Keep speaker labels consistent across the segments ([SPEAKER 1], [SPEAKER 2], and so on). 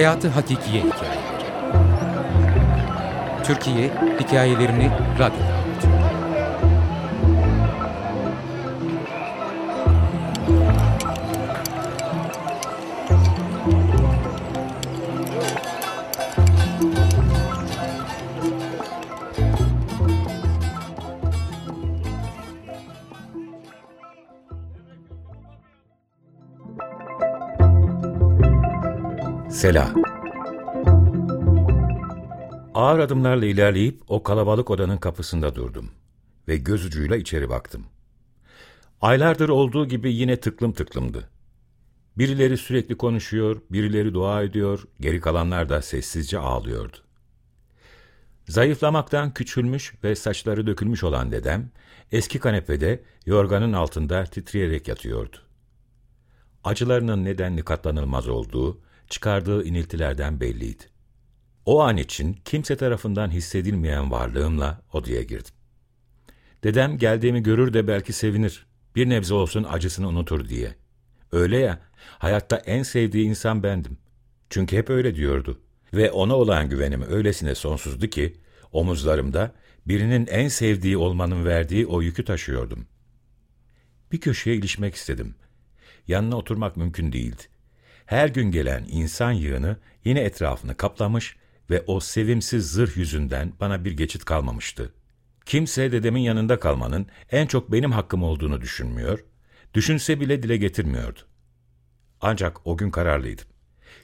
[SPEAKER 1] Hayatı Hakikiye Hikayeleri Türkiye hikayelerini radyoda anlatıyor.
[SPEAKER 2] Sela Ağır adımlarla ilerleyip o kalabalık odanın kapısında durdum ve göz ucuyla içeri baktım. Aylardır olduğu gibi yine tıklım tıklımdı. Birileri sürekli konuşuyor, birileri dua ediyor, geri kalanlar da sessizce ağlıyordu. Zayıflamaktan küçülmüş ve saçları dökülmüş olan dedem, eski kanepede yorganın altında titreyerek yatıyordu. Acılarının nedenli katlanılmaz olduğu, çıkardığı iniltilerden belliydi. O an için kimse tarafından hissedilmeyen varlığımla odaya girdim. Dedem geldiğimi görür de belki sevinir, bir nebze olsun acısını unutur diye. Öyle ya, hayatta en sevdiği insan bendim. Çünkü hep öyle diyordu. Ve ona olan güvenim öylesine sonsuzdu ki, omuzlarımda birinin en sevdiği olmanın verdiği o yükü taşıyordum. Bir köşeye ilişmek istedim. Yanına oturmak mümkün değildi. Her gün gelen insan yığını yine etrafını kaplamış ve o sevimsiz zırh yüzünden bana bir geçit kalmamıştı. Kimse dedemin yanında kalmanın en çok benim hakkım olduğunu düşünmüyor, düşünse bile dile getirmiyordu. Ancak o gün kararlıydım.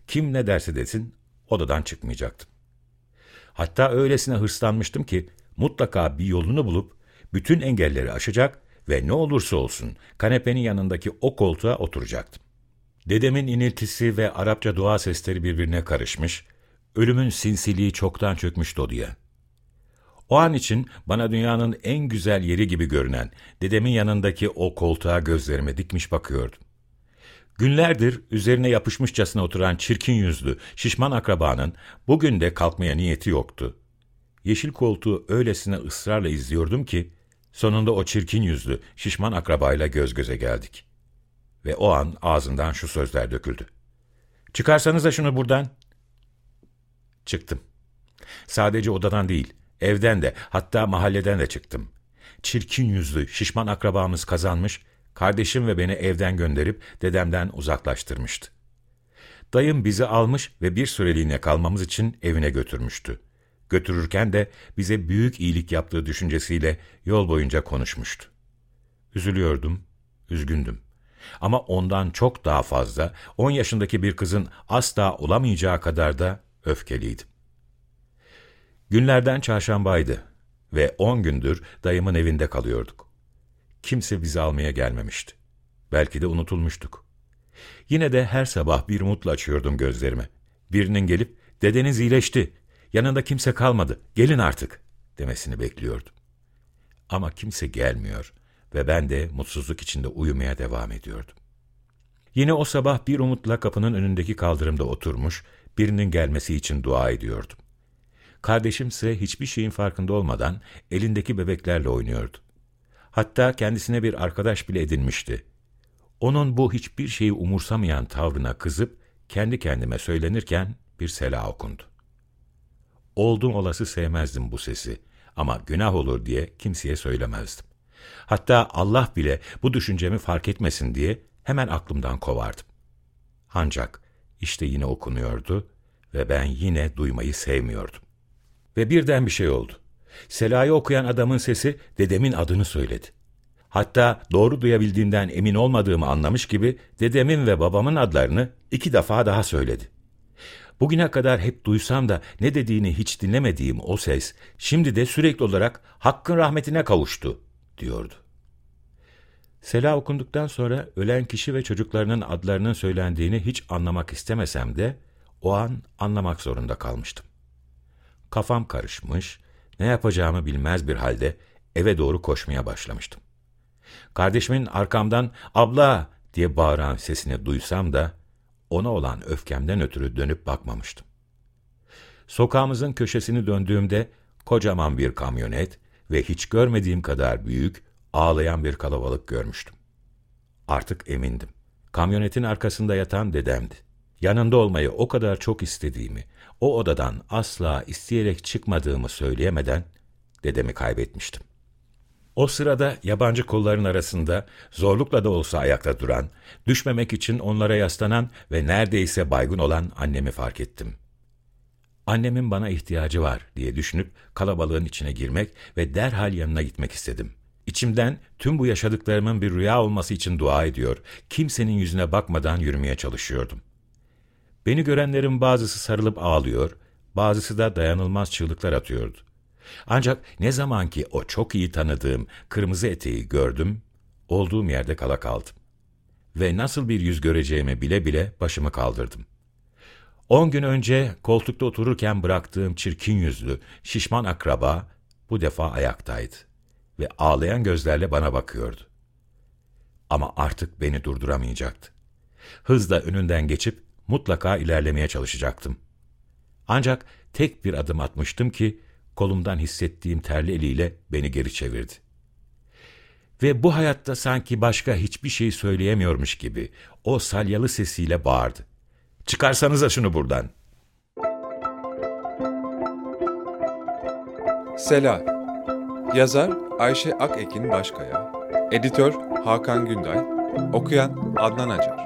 [SPEAKER 2] Kim ne derse desin odadan çıkmayacaktım. Hatta öylesine hırslanmıştım ki mutlaka bir yolunu bulup bütün engelleri aşacak ve ne olursa olsun kanepenin yanındaki o koltuğa oturacaktım. Dedemin iniltisi ve Arapça dua sesleri birbirine karışmış, ölümün sinsiliği çoktan çökmüştü odaya. O an için bana dünyanın en güzel yeri gibi görünen dedemin yanındaki o koltuğa gözlerime dikmiş bakıyordum. Günlerdir üzerine yapışmışçasına oturan çirkin yüzlü, şişman akrabanın bugün de kalkmaya niyeti yoktu. Yeşil koltuğu öylesine ısrarla izliyordum ki, sonunda o çirkin yüzlü, şişman akrabayla göz göze geldik. Ve o an ağzından şu sözler döküldü. Çıkarsanız da şunu buradan. Çıktım. Sadece odadan değil, evden de, hatta mahalleden de çıktım. Çirkin yüzlü, şişman akrabamız kazanmış, kardeşim ve beni evden gönderip dedemden uzaklaştırmıştı. Dayım bizi almış ve bir süreliğine kalmamız için evine götürmüştü. Götürürken de bize büyük iyilik yaptığı düşüncesiyle yol boyunca konuşmuştu. Üzülüyordum, üzgündüm. Ama ondan çok daha fazla, on yaşındaki bir kızın asla olamayacağı kadar da öfkeliydim. Günlerden çarşambaydı ve on gündür dayımın evinde kalıyorduk. Kimse bizi almaya gelmemişti. Belki de unutulmuştuk. Yine de her sabah bir umutla açıyordum gözlerimi. Birinin gelip, dedeniz iyileşti, yanında kimse kalmadı, gelin artık demesini bekliyordum. Ama kimse gelmiyor ve ben de mutsuzluk içinde uyumaya devam ediyordum. Yine o sabah bir umutla kapının önündeki kaldırımda oturmuş, birinin gelmesi için dua ediyordum. Kardeşimse hiçbir şeyin farkında olmadan elindeki bebeklerle oynuyordu. Hatta kendisine bir arkadaş bile edinmişti. Onun bu hiçbir şeyi umursamayan tavrına kızıp kendi kendime söylenirken bir sela okundu. Oldum olası sevmezdim bu sesi ama günah olur diye kimseye söylemezdim. Hatta Allah bile bu düşüncemi fark etmesin diye hemen aklımdan kovardım. Ancak işte yine okunuyordu ve ben yine duymayı sevmiyordum. Ve birden bir şey oldu. Sela'yı okuyan adamın sesi dedemin adını söyledi. Hatta doğru duyabildiğimden emin olmadığımı anlamış gibi dedemin ve babamın adlarını iki defa daha söyledi. Bugüne kadar hep duysam da ne dediğini hiç dinlemediğim o ses, şimdi de sürekli olarak Hakk'ın rahmetine kavuştu, diyordu. Sela okunduktan sonra ölen kişi ve çocuklarının adlarının söylendiğini hiç anlamak istemesem de, o an anlamak zorunda kalmıştım. Kafam karışmış, ne yapacağımı bilmez bir halde eve doğru koşmaya başlamıştım. Kardeşimin arkamdan abla diye bağıran sesini duysam da ona olan öfkemden ötürü dönüp bakmamıştım. Sokağımızın köşesini döndüğümde kocaman bir kamyonet ve hiç görmediğim kadar büyük, ağlayan bir kalabalık görmüştüm. Artık emindim. Kamyonetin arkasında yatan dedemdi. Yanında olmayı o kadar çok istediğimi, o odadan asla isteyerek çıkmadığımı söyleyemeden dedemi kaybetmiştim. O sırada yabancı kolların arasında zorlukla da olsa ayakta duran, düşmemek için onlara yaslanan ve neredeyse baygın olan annemi fark ettim. Annemin bana ihtiyacı var diye düşünüp kalabalığın içine girmek ve derhal yanına gitmek istedim. İçimden tüm bu yaşadıklarımın bir rüya olması için dua ediyor, kimsenin yüzüne bakmadan yürümeye çalışıyordum. Beni görenlerin bazısı sarılıp ağlıyor, bazısı da dayanılmaz çığlıklar atıyordu. Ancak ne zaman ki o çok iyi tanıdığım kırmızı eteği gördüm, olduğum yerde kala kaldım. Ve nasıl bir yüz göreceğimi bile bile başımı kaldırdım. On gün önce koltukta otururken bıraktığım çirkin yüzlü, şişman akraba bu defa ayaktaydı ve ağlayan gözlerle bana bakıyordu. Ama artık beni durduramayacaktı. Hızla önünden geçip mutlaka ilerlemeye çalışacaktım. Ancak tek bir adım atmıştım ki kolumdan hissettiğim terli eliyle beni geri çevirdi. Ve bu hayatta sanki başka hiçbir şey söyleyemiyormuş gibi o salyalı sesiyle bağırdı. Çıkarsanıza şunu buradan.
[SPEAKER 3] Sela. Yazar Ayşe Akekin Başkaya. Editör Hakan Günday. Okuyan Adnan Acar